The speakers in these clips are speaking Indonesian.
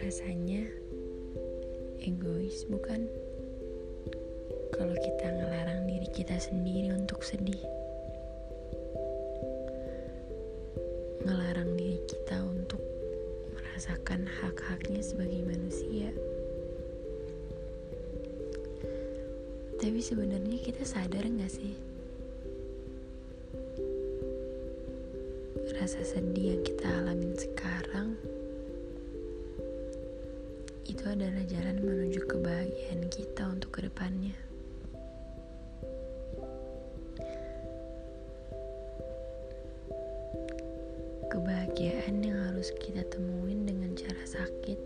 Rasanya egois, bukan? Kalau kita ngelarang diri kita sendiri untuk sedih, ngelarang diri kita untuk merasakan hak-haknya sebagai manusia. Tapi sebenarnya kita sadar gak sih? Rasa sedih yang kita alamin sekarang itu adalah jalan menuju kebahagiaan kita untuk ke depannya. Kebahagiaan yang harus kita temuin dengan cara sakit,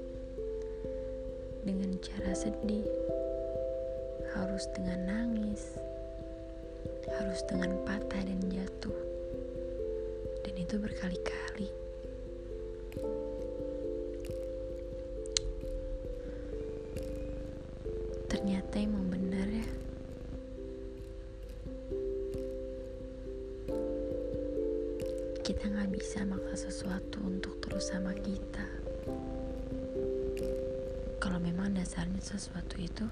dengan cara sedih harus dengan nangis, harus dengan patah dan jatuh, dan itu berkali-kali. Ternyata emang benar ya. Kita nggak bisa maksa sesuatu untuk terus sama kita. Kalau memang dasarnya sesuatu itu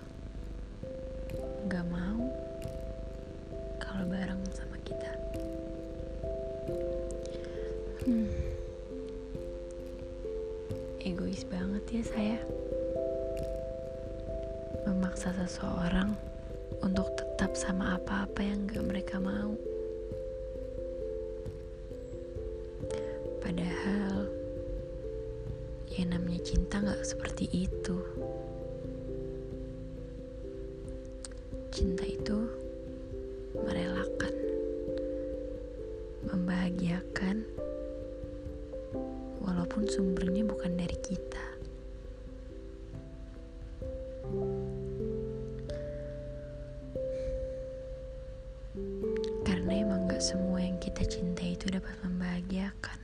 Hmm. Egois banget ya saya. Memaksa seseorang untuk tetap sama apa-apa yang gak mereka mau. Padahal yang namanya cinta gak seperti itu. Cinta itu merelakan, membahagiakan, pun sumbernya bukan dari kita. Karena emang gak semua yang kita cintai itu dapat membahagiakan.